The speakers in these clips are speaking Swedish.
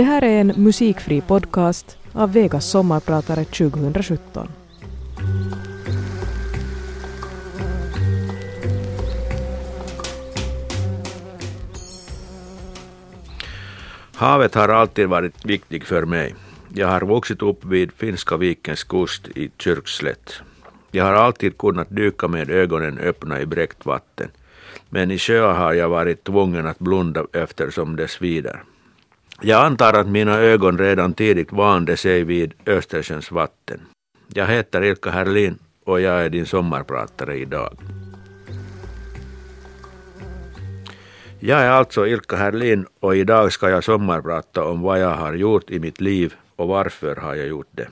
Det här är en musikfri podcast av Vegas sommarpratare 2017. Havet har alltid varit viktigt för mig. Jag har vuxit upp vid Finska vikens kust i Kyrkslätt. Jag har alltid kunnat dyka med ögonen öppna i bräckt vatten. Men i sjöar har jag varit tvungen att blunda eftersom det svider. Jag antar att mina ögon redan tidigt vande sig vid Östersjöns vatten. Jag heter Ilka Herlin och jag är din sommarpratare idag. Jag är alltså Ilka Herlin och idag ska jag sommarprata om vad jag har gjort i mitt liv och varför har jag gjort det.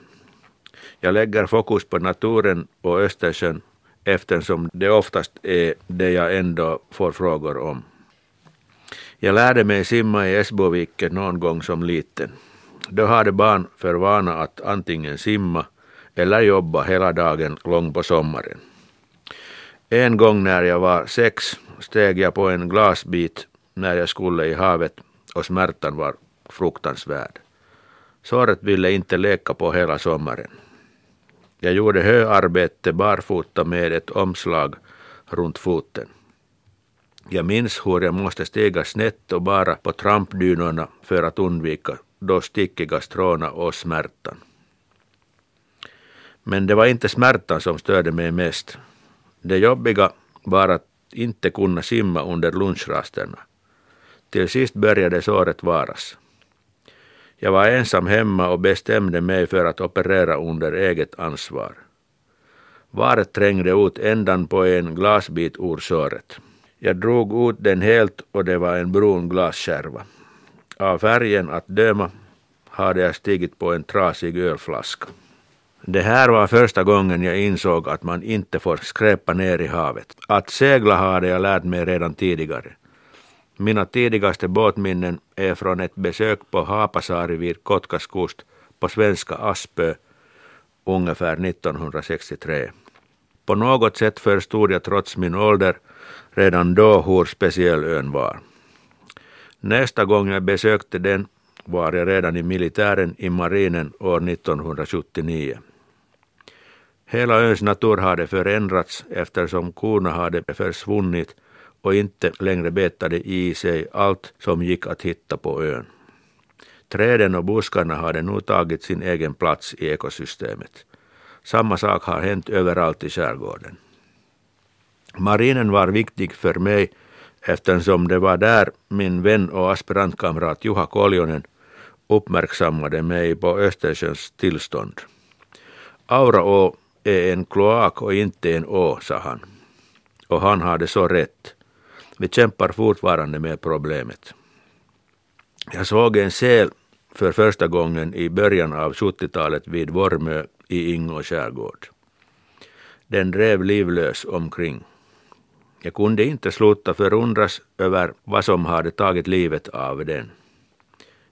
Jag lägger fokus på naturen och Östersjön eftersom det oftast är det jag ändå får frågor om. Jag lärde mig simma i Esboviken någon gång som liten. Då hade barn för vana att antingen simma eller jobba hela dagen lång på sommaren. En gång när jag var sex steg jag på en glasbit när jag skulle i havet och smärtan var fruktansvärd. Såret ville inte leka på hela sommaren. Jag gjorde höarbete barfota med ett omslag runt foten. Jag minns hur jag måste stiga snett och bara på trampdynorna för att undvika då stickiga stråna och smärtan. Men det var inte smärtan som störde mig mest. Det jobbiga var att inte kunna simma under lunchrasterna. Till sist började såret varas. Jag var ensam hemma och bestämde mig för att operera under eget ansvar. Varet trängde ut ändan på en glasbit ur såret. Jag drog ut den helt och det var en brun glasskärva. Av färgen att döma hade jag stigit på en trasig ölflaska. Det här var första gången jag insåg att man inte får skräpa ner i havet. Att segla hade jag lärt mig redan tidigare. Mina tidigaste båtminnen är från ett besök på Haapasaari vid Kotkas kust på svenska Aspö ungefär 1963. På något sätt förstod jag trots min ålder redan då hur speciell ön var. Nästa gång jag besökte den var jag redan i militären i marinen år 1979. Hela öns natur hade förändrats eftersom korna hade försvunnit och inte längre betade i sig allt som gick att hitta på ön. Träden och buskarna hade nu tagit sin egen plats i ekosystemet. Samma sak har hänt överallt i skärgården. Marinen var viktig för mig eftersom det var där min vän och aspirantkamrat Juha Koljonen uppmärksammade mig på Östersjöns tillstånd. Auraå är en kloak och inte en å, sa han. Och han hade så rätt. Vi kämpar fortfarande med problemet. Jag såg en säl för första gången i början av 70-talet vid Vormö i Ingå skärgård. Den drev livlös omkring. Jag kunde inte sluta förundras över vad som hade tagit livet av den.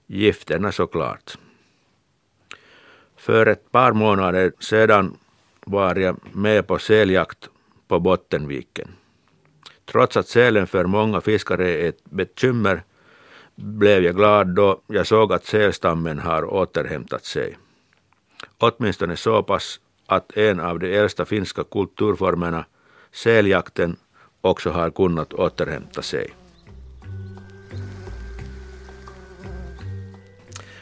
Gifterna såklart. För ett par månader sedan var jag med på säljakt på Bottenviken. Trots att sälen för många fiskare är ett bekymmer blev jag glad då jag såg att sälstammen har återhämtat sig. Åtminstone så pass att en av de äldsta finska kulturformerna, säljakten, också har kunnat återhämta sig.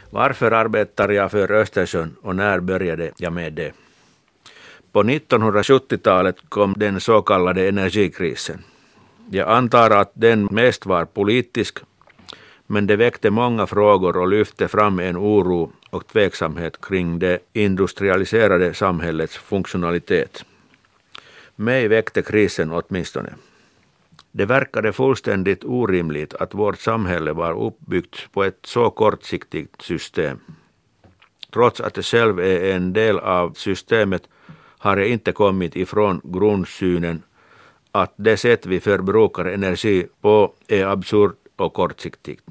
Varför arbetar jag för Östersjön och när började jag med det? På 1970-talet kom den så kallade energikrisen. Jag antar att den mest var politisk, men det väckte många frågor och lyfte fram en oro och tveksamhet kring det industrialiserade samhällets funktionalitet. Mig väckte krisen åtminstone. Det verkade fullständigt orimligt att vårt samhälle var uppbyggt på ett så kortsiktigt system. Trots att det själv är en del av systemet har jag inte kommit ifrån grundsynen att det sätt vi förbrukar energi på är absurt och kortsiktigt.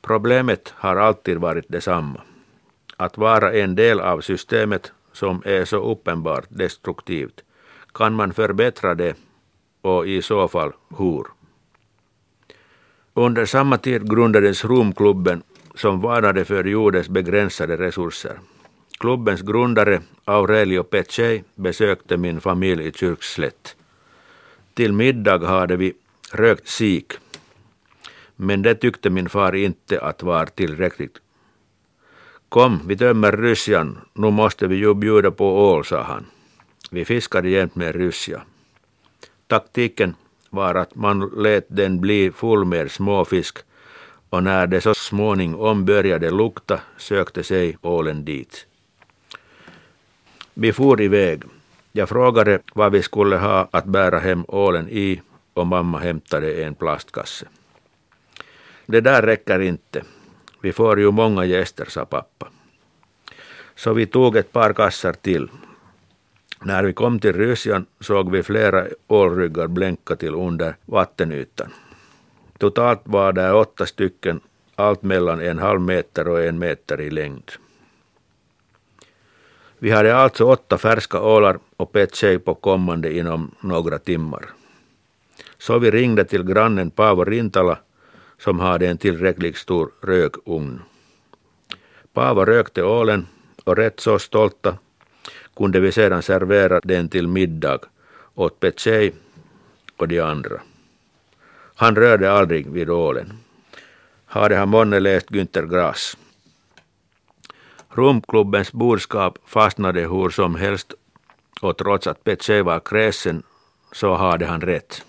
Problemet har alltid varit detsamma. Att vara en del av systemet som är så uppenbart destruktivt. Kan man förbättra det och i så fall hur? Under samma tid grundades Romklubben som varnade för jordens begränsade resurser. Klubbens grundare Aurelio Pecei besökte min familj i Kyrkslätt. Till middag hade vi rökt sik, men det tyckte min far inte att var tillräckligt. Kom, vi tömmer ryssjan, nu måste vi ju bjuda på ål, sa han. Vi fiskade jämt med ryssja. Taktiken var att man lät den bli full med småfisk och när det så småningom började lukta sökte sig ålen dit. Vi for iväg. Jag frågade vad vi skulle ha att bära hem ålen i och mamma hämtade en plastkasse. Det där räcker inte. Vi får ju många gäster, sa pappa. Så vi tog ett par kassar till. När vi kom till Ryssland såg vi flera ålryggar blänka till under vattenytan. Totalt var det åtta stycken, allt mellan en halv meter och en meter i längd. Vi hade alltså åtta färska ålar och Petsej på kommande inom några timmar. Så vi ringde till grannen Paavo Rintala som hade en tillräckligt stor rökugn. Paavo rökte ålen och rätt så stolta kunde vi sedan servera den till middag åt Petsej och de andra. Han rörde aldrig vid ålen. Hade han månne läst Günther Grass? Rumklubbens budskap fastnade hur som helst och trots att Petsej var kräsen så hade han rätt.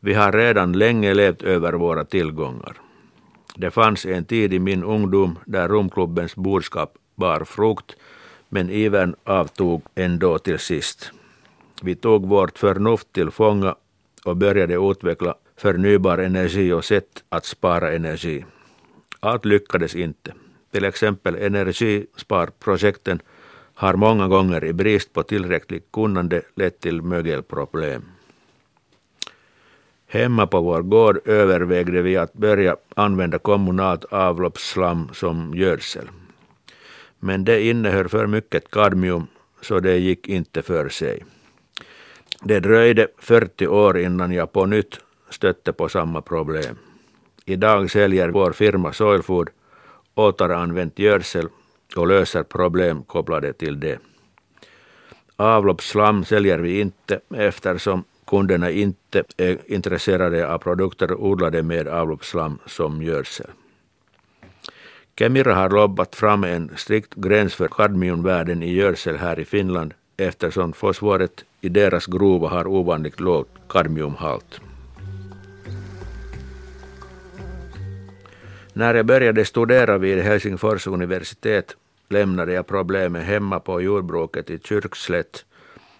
Vi har redan länge levt över våra tillgångar. Det fanns en tid i min ungdom där rumklubbens budskap bar frukt, men ivern avtog ändå till sist. Vi tog vårt förnuft till fånga och började utveckla förnybar energi och sätt att spara energi. Allt lyckades inte. Till exempel energisparprojekten har många gånger i brist på tillräckligt kunnande lett till mögelproblem. Hemma på vår gård övervägde vi att börja använda kommunalt avloppsslam som gödsel. Men det innehöll för mycket kadmium så det gick inte för sig. Det dröjde 40 år innan jag på nytt stötte på samma problem. Idag säljer vår firma Soilfood återanvänt gödsel och löser problem kopplade till det. Avloppsslam säljer vi inte eftersom kunderna inte är intresserade av produkter odlade med avloppsslam som gödsel. Kemira har lobbat fram en strikt gräns för kadmiumvärden i gödsel här i Finland eftersom fosforet i deras gruva har ovanligt låg kadmiumhalt. När jag började studera vid Helsingfors universitet lämnade jag problemen hemma på jordbruket i Kyrkslätt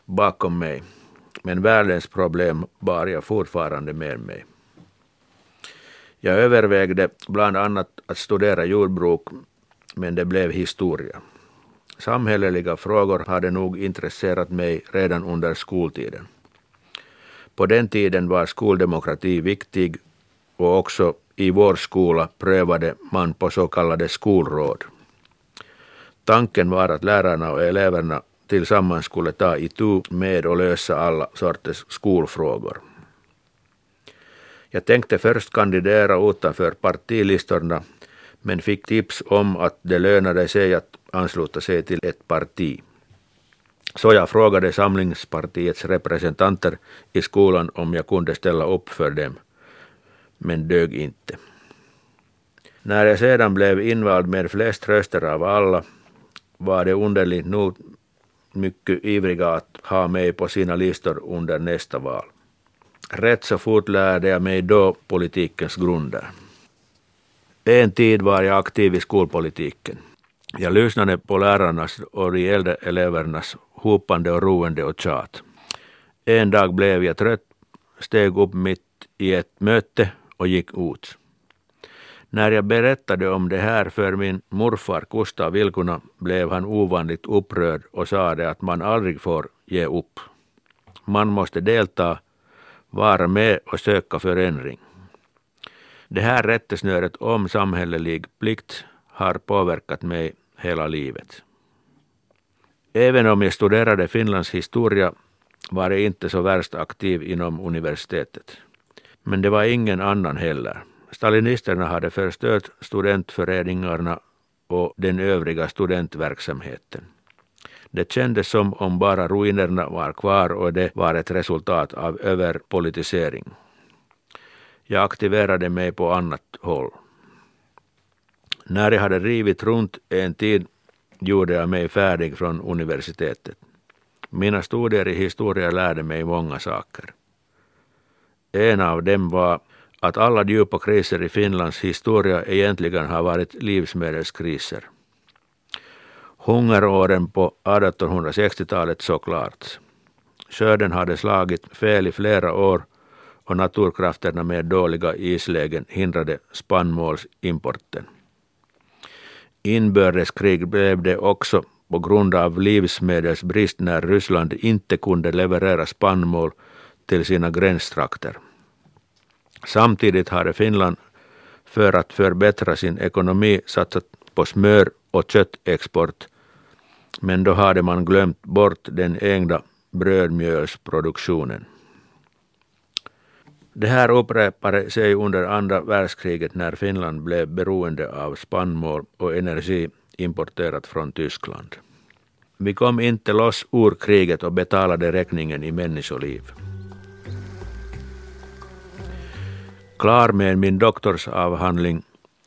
bakom mig. Men världens problem bar jag fortfarande med mig. Jag övervägde bland annat att studera jordbruk, men det blev historia. Samhälleliga frågor hade nog intresserat mig redan under skoltiden. På den tiden var skoldemokrati viktig och också i vår skola prövade man på så kallade skolråd. Tanken var att lärarna och eleverna tillsammans skulle ta itu med och lösa alla sorters skolfrågor. Jag tänkte först kandidera utanför partilistorna men fick tips om att det lönade sig att ansluta sig till ett parti. Så jag frågade Samlingspartiets representanter i skolan om jag kunde ställa upp för dem, men dög inte. När jag sedan blev invald med flest röster av alla var det underligt nog mycket ivriga att ha mig på sina listor under nästa val. Rätt så fort lärde jag mig då politikens grunder. En tid var jag aktiv i skolpolitiken. Jag lyssnade på lärarnas och de äldre elevernas hopande och roende och tjat. En dag blev jag trött, steg upp mitt i ett möte och gick ut. När jag berättade om det här för min morfar Gustav Vilkuna blev han ovanligt upprörd och sade att man aldrig får ge upp. Man måste delta, vara med och söka förändring. Det här rättesnöret om samhällelig plikt har påverkat mig hela livet. Även om jag studerade Finlands historia var jag inte så värst aktiv inom universitetet. Men det var ingen annan heller. Stalinisterna hade förstört studentföreningarna och den övriga studentverksamheten. Det kändes som om bara ruinerna var kvar och det var ett resultat av överpolitisering. Jag aktiverade mig på annat håll. När jag hade rivit runt en tid gjorde jag mig färdig från universitetet. Mina studier i historia lärde mig många saker. En av dem var att alla djupa kriser i Finlands historia egentligen har varit livsmedelskriser. Hungeråren på 1860-talet såklart. Skörden hade slagit fel i flera år och naturkrafterna med dåliga islägen hindrade spannmålsimporten. Inbördeskrig blev det också på grund av livsmedelsbrist när Ryssland inte kunde leverera spannmål till sina gränstrakter. Samtidigt hade Finland för att förbättra sin ekonomi satsat på smör och köttexport, men då hade man glömt bort den egna brödmjölsproduktionen. Det här upprepade sig under andra världskriget när Finland blev beroende av spannmål och energi importerat från Tyskland. Vi kom inte loss ur kriget och betalade räkningen i människoliv. Klar med min doktorsavhandling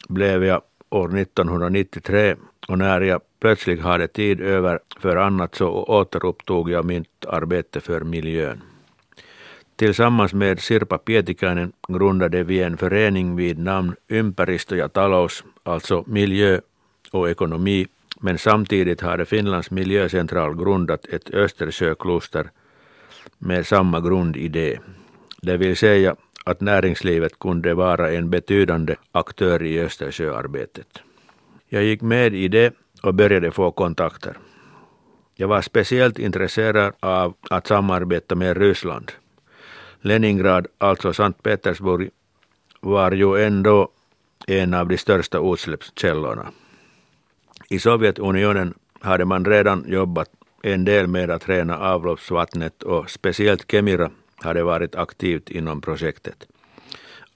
blev jag år 1993 och när jag plötsligt hade tid över för annat så återupptog jag mitt arbete för miljön. Tillsammans med Sirpa Pietikäinen grundade vi en förening vid namn Ympäristö ja talous, alltså miljö och ekonomi, men samtidigt hade Finlands miljöcentral grundat ett Östersjökluster med samma grundidé, det vill säga att näringslivet kunde vara en betydande aktör i Östersjöarbetet. Jag gick med i det och började få kontakter. Jag var speciellt intresserad av att samarbeta med Ryssland. Leningrad, alltså Sankt Petersburg, var ju ändå en av de största utsläppskällorna. I Sovjetunionen hade man redan jobbat en del med att rena avloppsvattnet och speciellt Kemira hade varit aktivt inom projektet.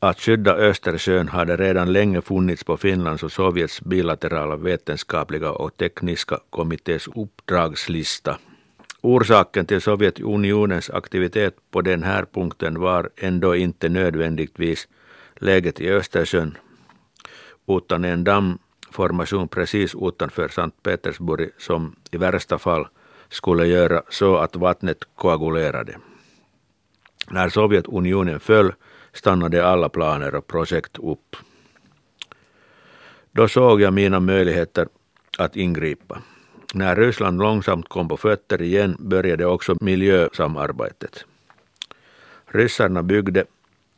Att skydda Östersjön hade redan länge funnits på Finlands och Sovjets bilaterala vetenskapliga och tekniska kommittés uppdragslista. Orsaken till Sovjetunionens aktivitet på den här punkten var ändå inte nödvändigtvis läget i Östersjön, utan en dammformation precis utanför Sankt Petersburg som i värsta fall skulle göra så att vattnet koagulerade. När Sovjetunionen föll stannade alla planer och projekt upp. Då såg jag mina möjligheter att ingripa. När Ryssland långsamt kom på fötter igen började också miljösamarbetet. Ryssarna byggde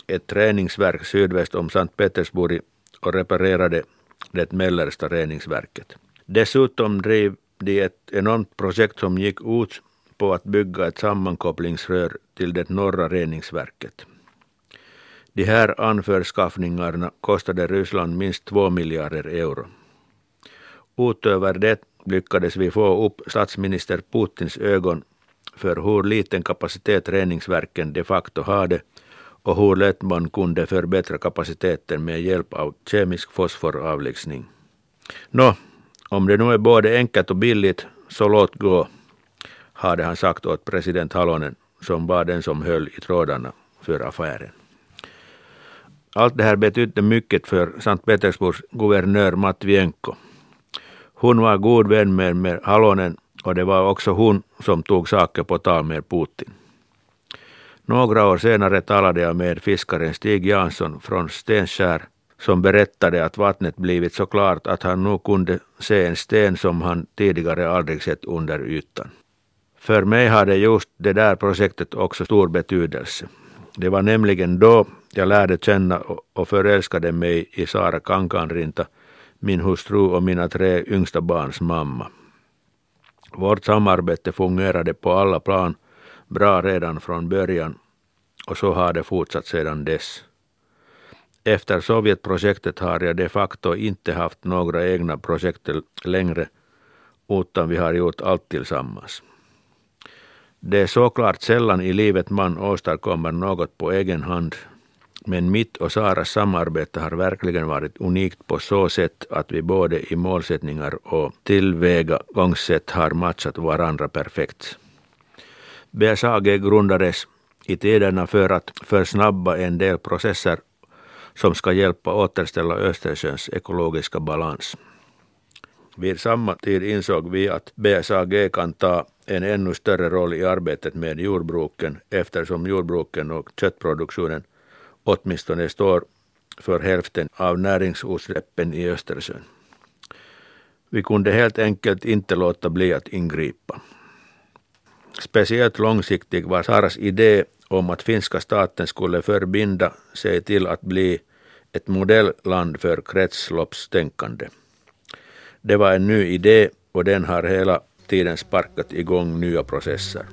ett reningsverk sydväst om Sankt Petersburg och reparerade det mellersta reningsverket. Dessutom drev de ett enormt projekt som gick ut på att bygga ett sammankopplingsrör till det norra reningsverket. De här anförskaffningarna kostade Ryssland minst två miljarder euro. Utöver det lyckades vi få upp statsminister Putins ögon för hur liten kapacitet reningsverken de facto hade och hur lätt man kunde förbättra kapaciteten med hjälp av kemisk fosforavlägsning. Nå, om det nu är både enkelt och billigt, så låt gå, hade han sagt åt president Halonen som var den som höll i trådarna för affären. Allt det här betydde mycket för Sankt Petersburgs guvernör Matvienko. Hon var god vän med, med Halonen och det var också hon som tog saker på tal med Putin. Några år senare talade jag med fiskaren Stig Jansson från Stenskär som berättade att vattnet blivit så klart att han nu kunde se en sten som han tidigare aldrig sett under ytan. För mig hade just det där projektet också stor betydelse. Det var nämligen då jag lärde känna och förälskade mig i Sara Kankanrinta, min hustru och mina tre yngsta barns mamma. Vårt samarbete fungerade på alla plan bra redan från början och så har det fortsatt sedan dess. Efter Sovjetprojektet har jag de facto inte haft några egna projekt längre utan vi har gjort allt tillsammans. Det är såklart sällan i livet man åstadkommer något på egen hand. Men mitt och Saras samarbete har verkligen varit unikt på så sätt att vi både i målsättningar och tillvägagångssätt har matchat varandra perfekt. BSAG grundades i tiderna för att försnabba en del processer som ska hjälpa återställa Östersjöns ekologiska balans. Vid samma tid insåg vi att BSAG kan ta en ännu större roll i arbetet med jordbruken eftersom jordbruken och köttproduktionen åtminstone står för hälften av näringsutsläppen i Östersjön. Vi kunde helt enkelt inte låta bli att ingripa. Speciellt långsiktig var Saras idé om att finska staten skulle förbinda sig till att bli ett modellland för kretsloppstänkande. Det var en ny idé och den har hela tiden sparkat igång nya processer.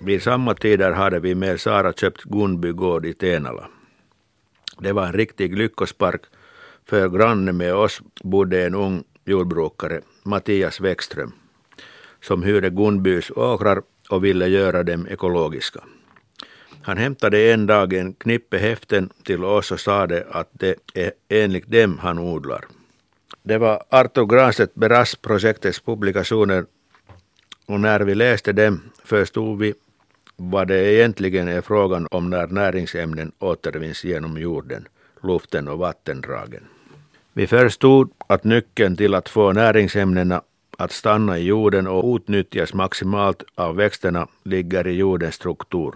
Vid samma tider hade vi med Sara köpt Gunby gård i Tenala. Det var en riktig lyckospark för granne med oss bodde en ung jordbrukare, Mattias Wäckström, som hyrde Gunbys åkrar och ville göra dem ekologiska. Han hämtade en dag en knippe häften till oss och sade att det är enligt dem han odlar. Det var Artur Granstedt Beras projektets publikationer och när vi läste dem förstod vi vad det egentligen är frågan om när näringsämnen återvinns genom jorden, luften och vattendragen. Vi förstod att nyckeln till att få näringsämnena att stanna i jorden och utnyttjas maximalt av växterna ligger i jordens struktur.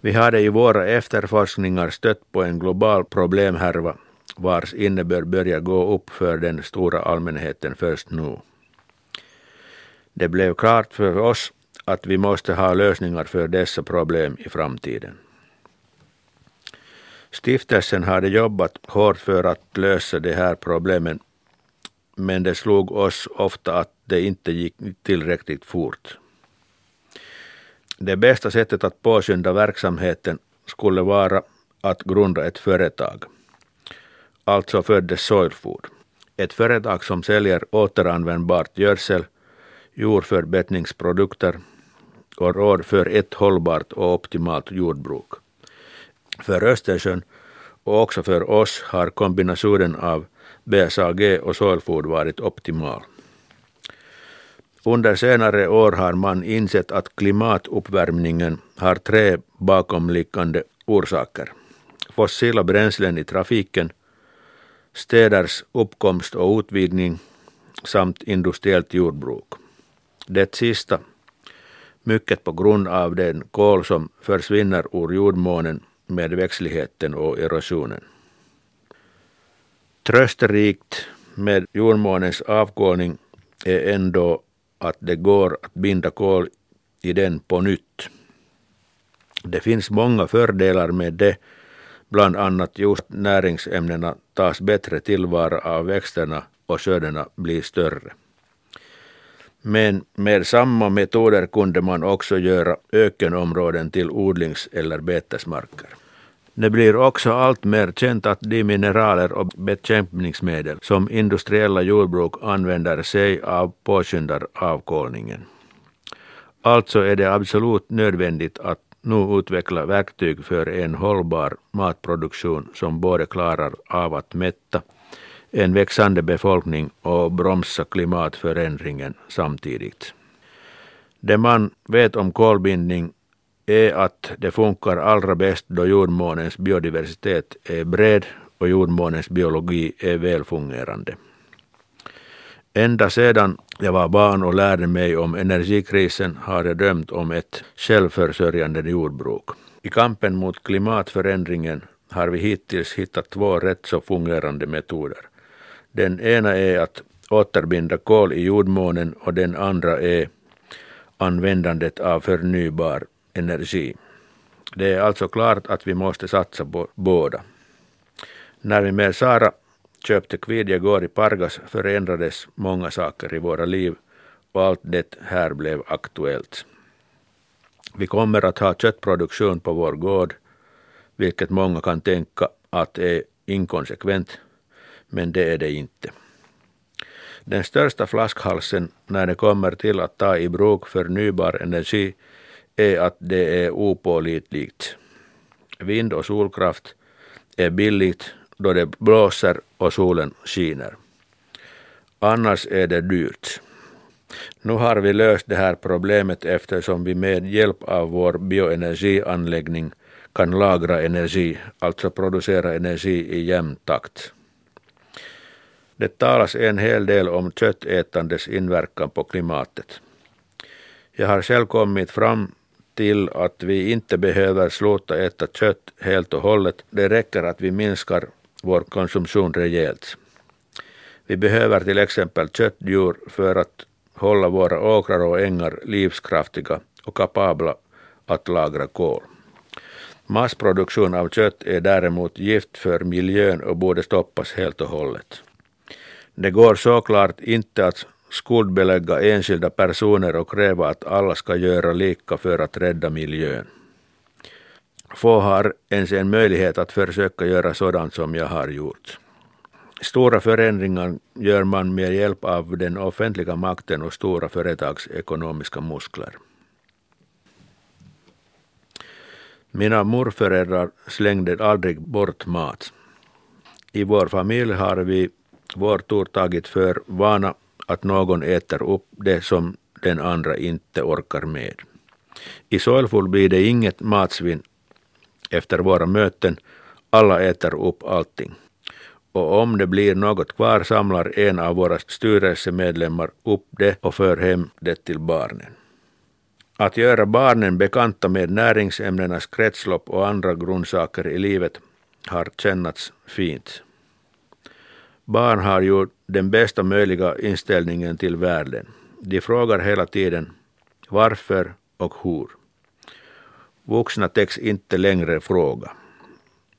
Vi hade i våra efterforskningar stött på en global problemhärva vars innebörd börjar gå upp för den stora allmänheten först nu. Det blev klart för oss att vi måste ha lösningar för dessa problem i framtiden. Stiftelsen hade jobbat hårt för att lösa de här problemen men det slog oss ofta att det inte gick tillräckligt fort. Det bästa sättet att påskynda verksamheten skulle vara att grunda ett företag. Alltså föddes Soilfood. Ett företag som säljer återanvändbart gödsel, jordförbättringsprodukter och råd för ett hållbart och optimalt jordbruk. För Östersjön och också för oss har kombinationen av BSAG och Soilfood varit optimal. Under senare år har man insett att klimatuppvärmningen har tre bakomliggande orsaker. Fossila bränslen i trafiken, städers uppkomst och utvidgning samt industriellt jordbruk. Det sista, mycket på grund av den kol som försvinner ur jordmånen med växtligheten och erosionen. Trösterikt med jordmånens avkolning är ändå att det går att binda kol i den på nytt. Det finns många fördelar med det, bland annat just näringsämnena tas bättre tillvara av växterna och skördarna blir större. Men med samma metoder kunde man också göra ökenområden till odlings eller betesmarker. Det blir också allt mer känt att de mineraler och bekämpningsmedel som industriella jordbruk använder sig av påskyndar avkolningen. Alltså är det absolut nödvändigt att nu utveckla verktyg för en hållbar matproduktion som både klarar av att mätta en växande befolkning och bromsa klimatförändringen samtidigt. Det man vet om kolbindning är att det funkar allra bäst då jordmånens biodiversitet är bred och jordmånens biologi är välfungerande. Ända sedan jag var barn och lärde mig om energikrisen har jag drömt om ett självförsörjande jordbruk. I kampen mot klimatförändringen har vi hittills hittat två rätt så fungerande metoder. Den ena är att återbinda kol i jordmånen och den andra är användandet av förnybar energi. Det är alltså klart att vi måste satsa på båda. När vi med Sara köpte Kvidja gård i Pargas förändrades många saker i våra liv och allt det här blev aktuellt. Vi kommer att ha köttproduktion på vår gård, vilket många kan tänka att är inkonsekvent, men det är det inte. Den största flaskhalsen när det kommer till att ta i bruk förnybar energi är att det är opålitligt. Vind och solkraft är billigt då det blåser och solen skiner. Annars är det dyrt. Nu har vi löst det här problemet eftersom vi med hjälp av vår bioenergianläggning kan lagra energi, alltså producera energi i jämn takt. Det talas en hel del om köttätandes inverkan på klimatet. Jag har själv kommit fram till att vi inte behöver sluta äta kött helt och hållet. Det räcker att vi minskar vår konsumtion rejält. Vi behöver till exempel köttdjur för att hålla våra åkrar och ängar livskraftiga och kapabla att lagra kol. Massproduktion av kött är däremot gift för miljön och borde stoppas helt och hållet. Det går såklart inte att skuldbelägga enskilda personer och kräva att alla ska göra lika för att rädda miljön. Få har ens en möjlighet att försöka göra sådant som jag har gjort. Stora förändringar gör man med hjälp av den offentliga makten och stora företags ekonomiska muskler. Mina morföräldrar slängde aldrig bort mat. I vår familj har vi vår tur tagit för vana att någon äter upp det som den andra inte orkar med. I Soilful blir det inget matsvinn efter våra möten. Alla äter upp allting. Och om det blir något kvar samlar en av våra styrelsemedlemmar upp det och för hem det till barnen. Att göra barnen bekanta med näringsämnenas kretslopp och andra grundsaker i livet har kännats fint. Barn har ju den bästa möjliga inställningen till världen. De frågar hela tiden varför och hur. Vuxna täcks inte längre fråga.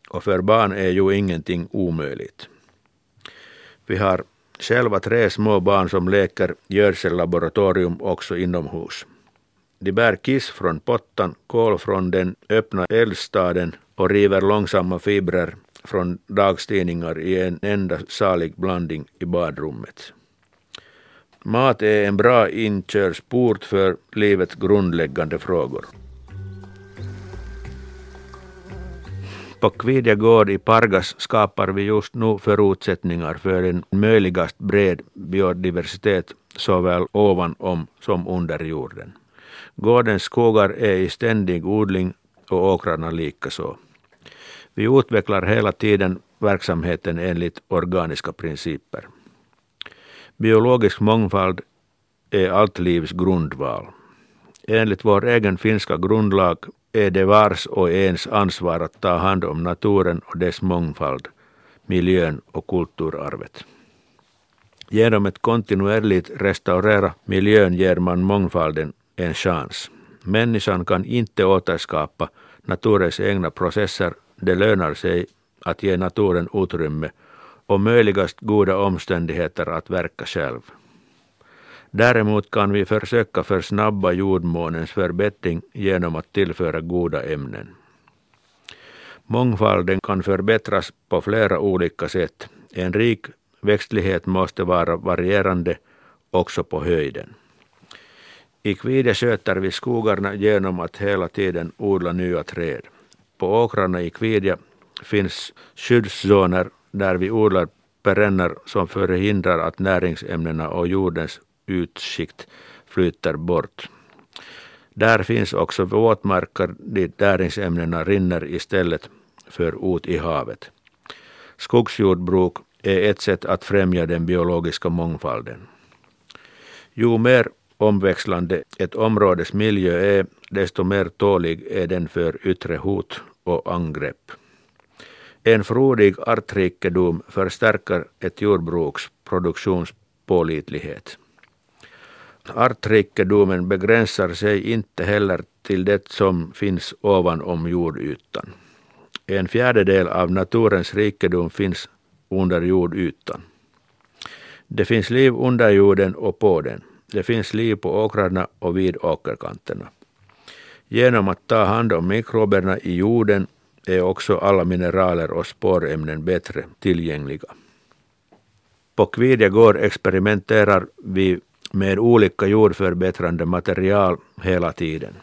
Och för barn är ju ingenting omöjligt. Vi har själva tre små barn som leker gödsellaboratorium också inomhus. De bär kiss från pottan, kol från den öppna eldstaden och river långsamma fibrer från dagstidningar i en enda salig blandning i badrummet. Mat är en bra inkörsport för livets grundläggande frågor. På Kvidja gård i Pargas skapar vi just nu förutsättningar för en möjligast bred biodiversitet såväl ovanom som under jorden. Gårdens skogar är i ständig odling och åkrarna likaså. Vi utvecklar hela tiden verksamheten enligt organiska principer. Biologisk mångfald är allt livs grundval. Enligt vår egen finska grundlag är det vars och ens ansvar att ta hand om naturen och dess mångfald, miljön och kulturarvet. Genom att kontinuerligt restaurera miljön ger man mångfalden en chans. Människan kan inte återskapa naturens egna processer det lönar sig att ge naturen utrymme och möjligast goda omständigheter att verka själv. Däremot kan vi försöka försnabba jordmånens förbättring genom att tillföra goda ämnen. Mångfalden kan förbättras på flera olika sätt. En rik växtlighet måste vara varierande också på höjden. I Kvide sköter vi skogarna genom att hela tiden odla nya träd. På åkrarna i Kvidja finns skyddszoner där vi odlar perenner som förhindrar att näringsämnena och jordens utskikt flyter bort. Där finns också våtmarker dit näringsämnena rinner istället för ut i havet. Skogsjordbruk är ett sätt att främja den biologiska mångfalden. Ju mer omväxlande ett områdes miljö är, desto mer tålig är den för yttre hot och angrepp. En frodig artrikedom förstärker ett jordbruks produktionspålitlighet. Artrikedomen begränsar sig inte heller till det som finns ovanom jordytan. En fjärdedel av naturens rikedom finns under jordytan. Det finns liv under jorden och på den. Det finns liv på åkrarna och vid åkerkanterna. Genom att ta hand om mikroberna i jorden är också alla mineraler och spårämnen bättre tillgängliga. På Kvidja gård experimenterar vi med olika jordförbättrande material hela tiden.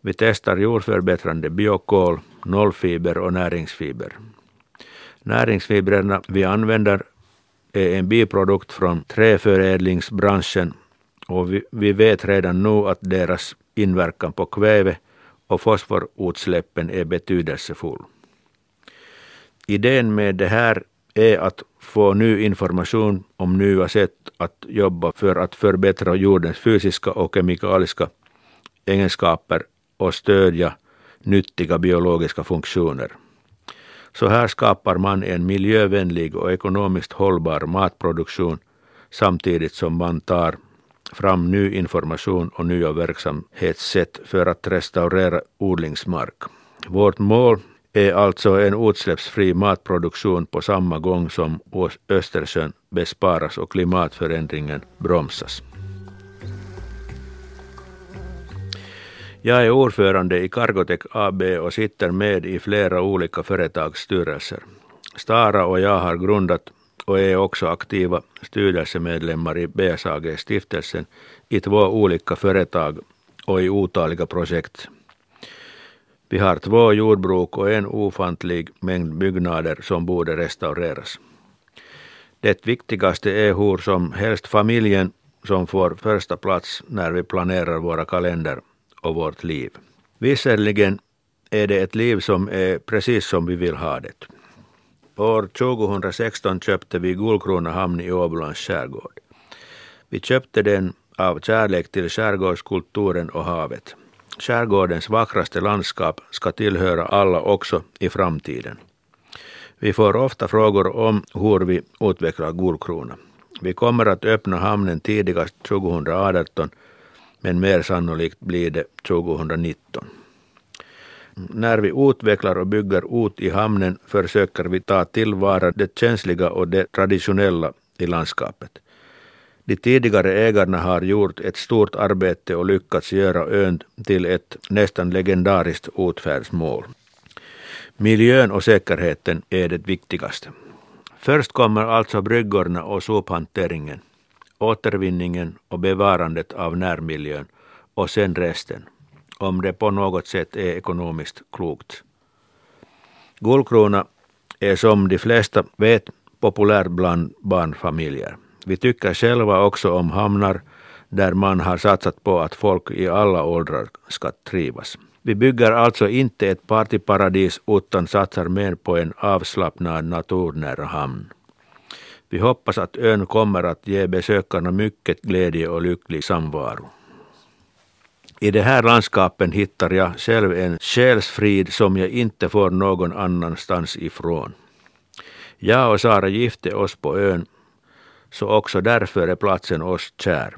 Vi testar jordförbättrande biokol, nollfiber och näringsfiber. Näringsfibrerna vi använder är en biprodukt från träförädlingsbranschen och vi, vi vet redan nu att deras inverkan på kväve och fosforutsläppen är betydelsefull. Idén med det här är att få ny information om nya sätt att jobba för att förbättra jordens fysiska och kemikaliska egenskaper och stödja nyttiga biologiska funktioner. Så här skapar man en miljövänlig och ekonomiskt hållbar matproduktion samtidigt som man tar fram ny information och nya verksamhetssätt för att restaurera odlingsmark. Vårt mål är alltså en utsläppsfri matproduktion på samma gång som Östersjön besparas och klimatförändringen bromsas. Jag är ordförande i Cargotec AB och sitter med i flera olika företagsstyrelser. Stara och jag har grundat och är också aktiva styrelsemedlemmar i BSAG-stiftelsen i två olika företag och i otaliga projekt. Vi har två jordbruk och en ofantlig mängd byggnader som borde restaureras. Det viktigaste är hur som helst familjen som får första plats när vi planerar våra kalender och vårt liv. Visserligen är det ett liv som är precis som vi vill ha det. År 2016 köpte vi Gullkrona hamn i Åbolands skärgård. Vi köpte den av kärlek till skärgårdskulturen och havet. Skärgårdens vackraste landskap ska tillhöra alla också i framtiden. Vi får ofta frågor om hur vi utvecklar Gullkrona. Vi kommer att öppna hamnen tidigast 2018 men mer sannolikt blir det 2019. När vi utvecklar och bygger ut i hamnen försöker vi ta tillvara det känsliga och det traditionella i landskapet. De tidigare ägarna har gjort ett stort arbete och lyckats göra ön till ett nästan legendariskt utfärdsmål. Miljön och säkerheten är det viktigaste. Först kommer alltså bryggorna och sophanteringen, återvinningen och bevarandet av närmiljön och sen resten, om det på något sätt är ekonomiskt klokt. Guldkrona är som de flesta vet populär bland barnfamiljer. Vi tycker själva också om hamnar där man har satsat på att folk i alla åldrar ska trivas. Vi bygger alltså inte ett partyparadis utan satsar mer på en avslappnad naturnära hamn. Vi hoppas att ön kommer att ge besökarna mycket glädje och lycklig samvaro. I det här landskapen hittar jag själv en själsfrid som jag inte får någon annanstans ifrån. Jag och Sara gifte oss på ön så också därför är platsen oss kär.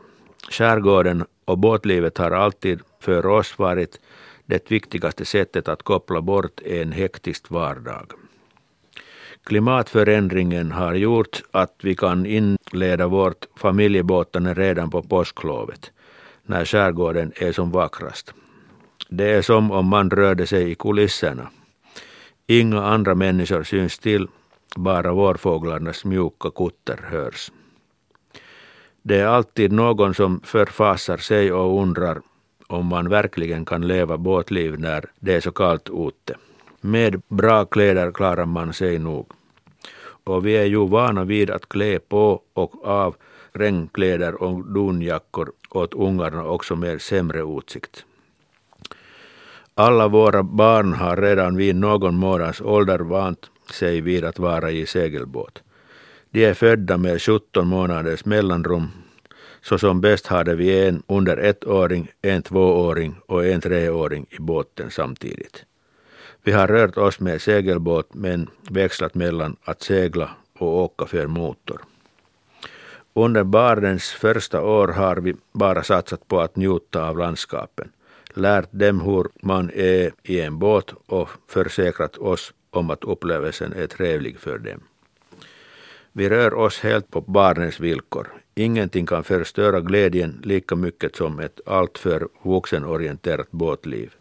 Skärgården och båtlivet har alltid för oss varit det viktigaste sättet att koppla bort en hektisk vardag. Klimatförändringen har gjort att vi kan inleda vårt familjebåtande redan på påsklovet, när skärgården är som vackrast. Det är som om man rörde sig i kulisserna. Inga andra människor syns till, bara vårfåglarnas mjuka kutter hörs. Det är alltid någon som förfasar sig och undrar om man verkligen kan leva båtliv när det är så kallt ute. Med bra kläder klarar man sig nog. Och vi är ju vana vid att klä på och av regnkläder och dunjackor åt ungarna också med sämre utsikt. Alla våra barn har redan vid någon månads ålder vant sig vid att vara i segelbåt. De är födda med 17 månaders mellanrum, så som bäst hade vi en under ettåring, en tvååring och en treåring i båten samtidigt. Vi har rört oss med segelbåt men växlat mellan att segla och åka för motor. Under barnens första år har vi bara satsat på att njuta av landskapen, lärt dem hur man är i en båt och försäkrat oss om att upplevelsen är trevlig för dem. Vi rör oss helt på barnens villkor. Ingenting kan förstöra glädjen lika mycket som ett alltför vuxenorienterat båtliv.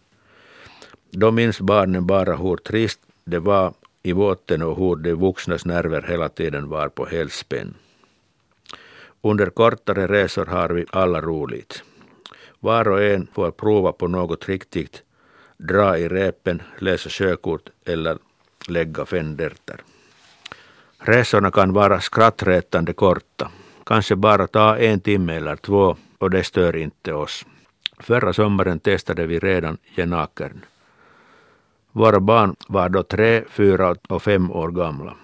Då minns barnen bara hur trist det var i båten och hur de vuxnas nerver hela tiden var på helspänn. Under kortare resor har vi alla roligt. Var och en får prova på något riktigt dra i repen, läsa sjökort eller lägga fenderter. Resorna kan vara skrattretande korta, kanske bara ta en timme eller två och det stör inte oss. Förra sommaren testade vi redan Genakern. Våra barn var då tre, fyra och fem år gamla.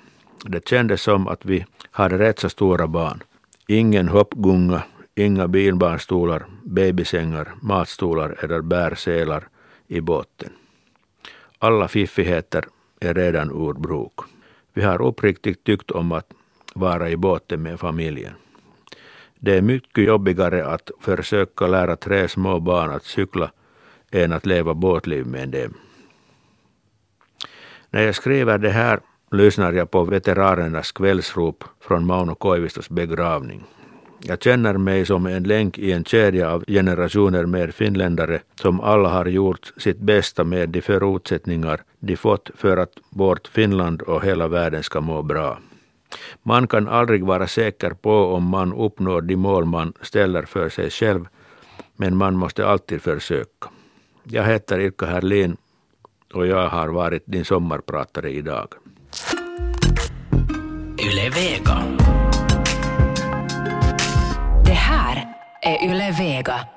Det kändes som att vi hade rätt så stora barn. Ingen hoppgunga, inga bilbarnstolar, babysängar, matstolar eller bärselar i båten. Alla fiffigheter är redan ur bruk. Vi har uppriktigt tyckt om att vara i båten med familjen. Det är mycket jobbigare att försöka lära tre små barn att cykla än att leva båtliv med dem. När jag skriver det här lyssnar jag på veteranernas kvällsrop från Mauno Koivistos begravning. Jag känner mig som en länk i en kedja av generationer med finländare som alla har gjort sitt bästa med de förutsättningar de fått för att vårt Finland och hela världen ska må bra. Man kan aldrig vara säker på om man uppnår de mål man ställer för sig själv, men man måste alltid försöka. Jag heter Ilka Herlin och jag har varit din sommarpratare idag. Yle Vega. Det här är Yle Vega.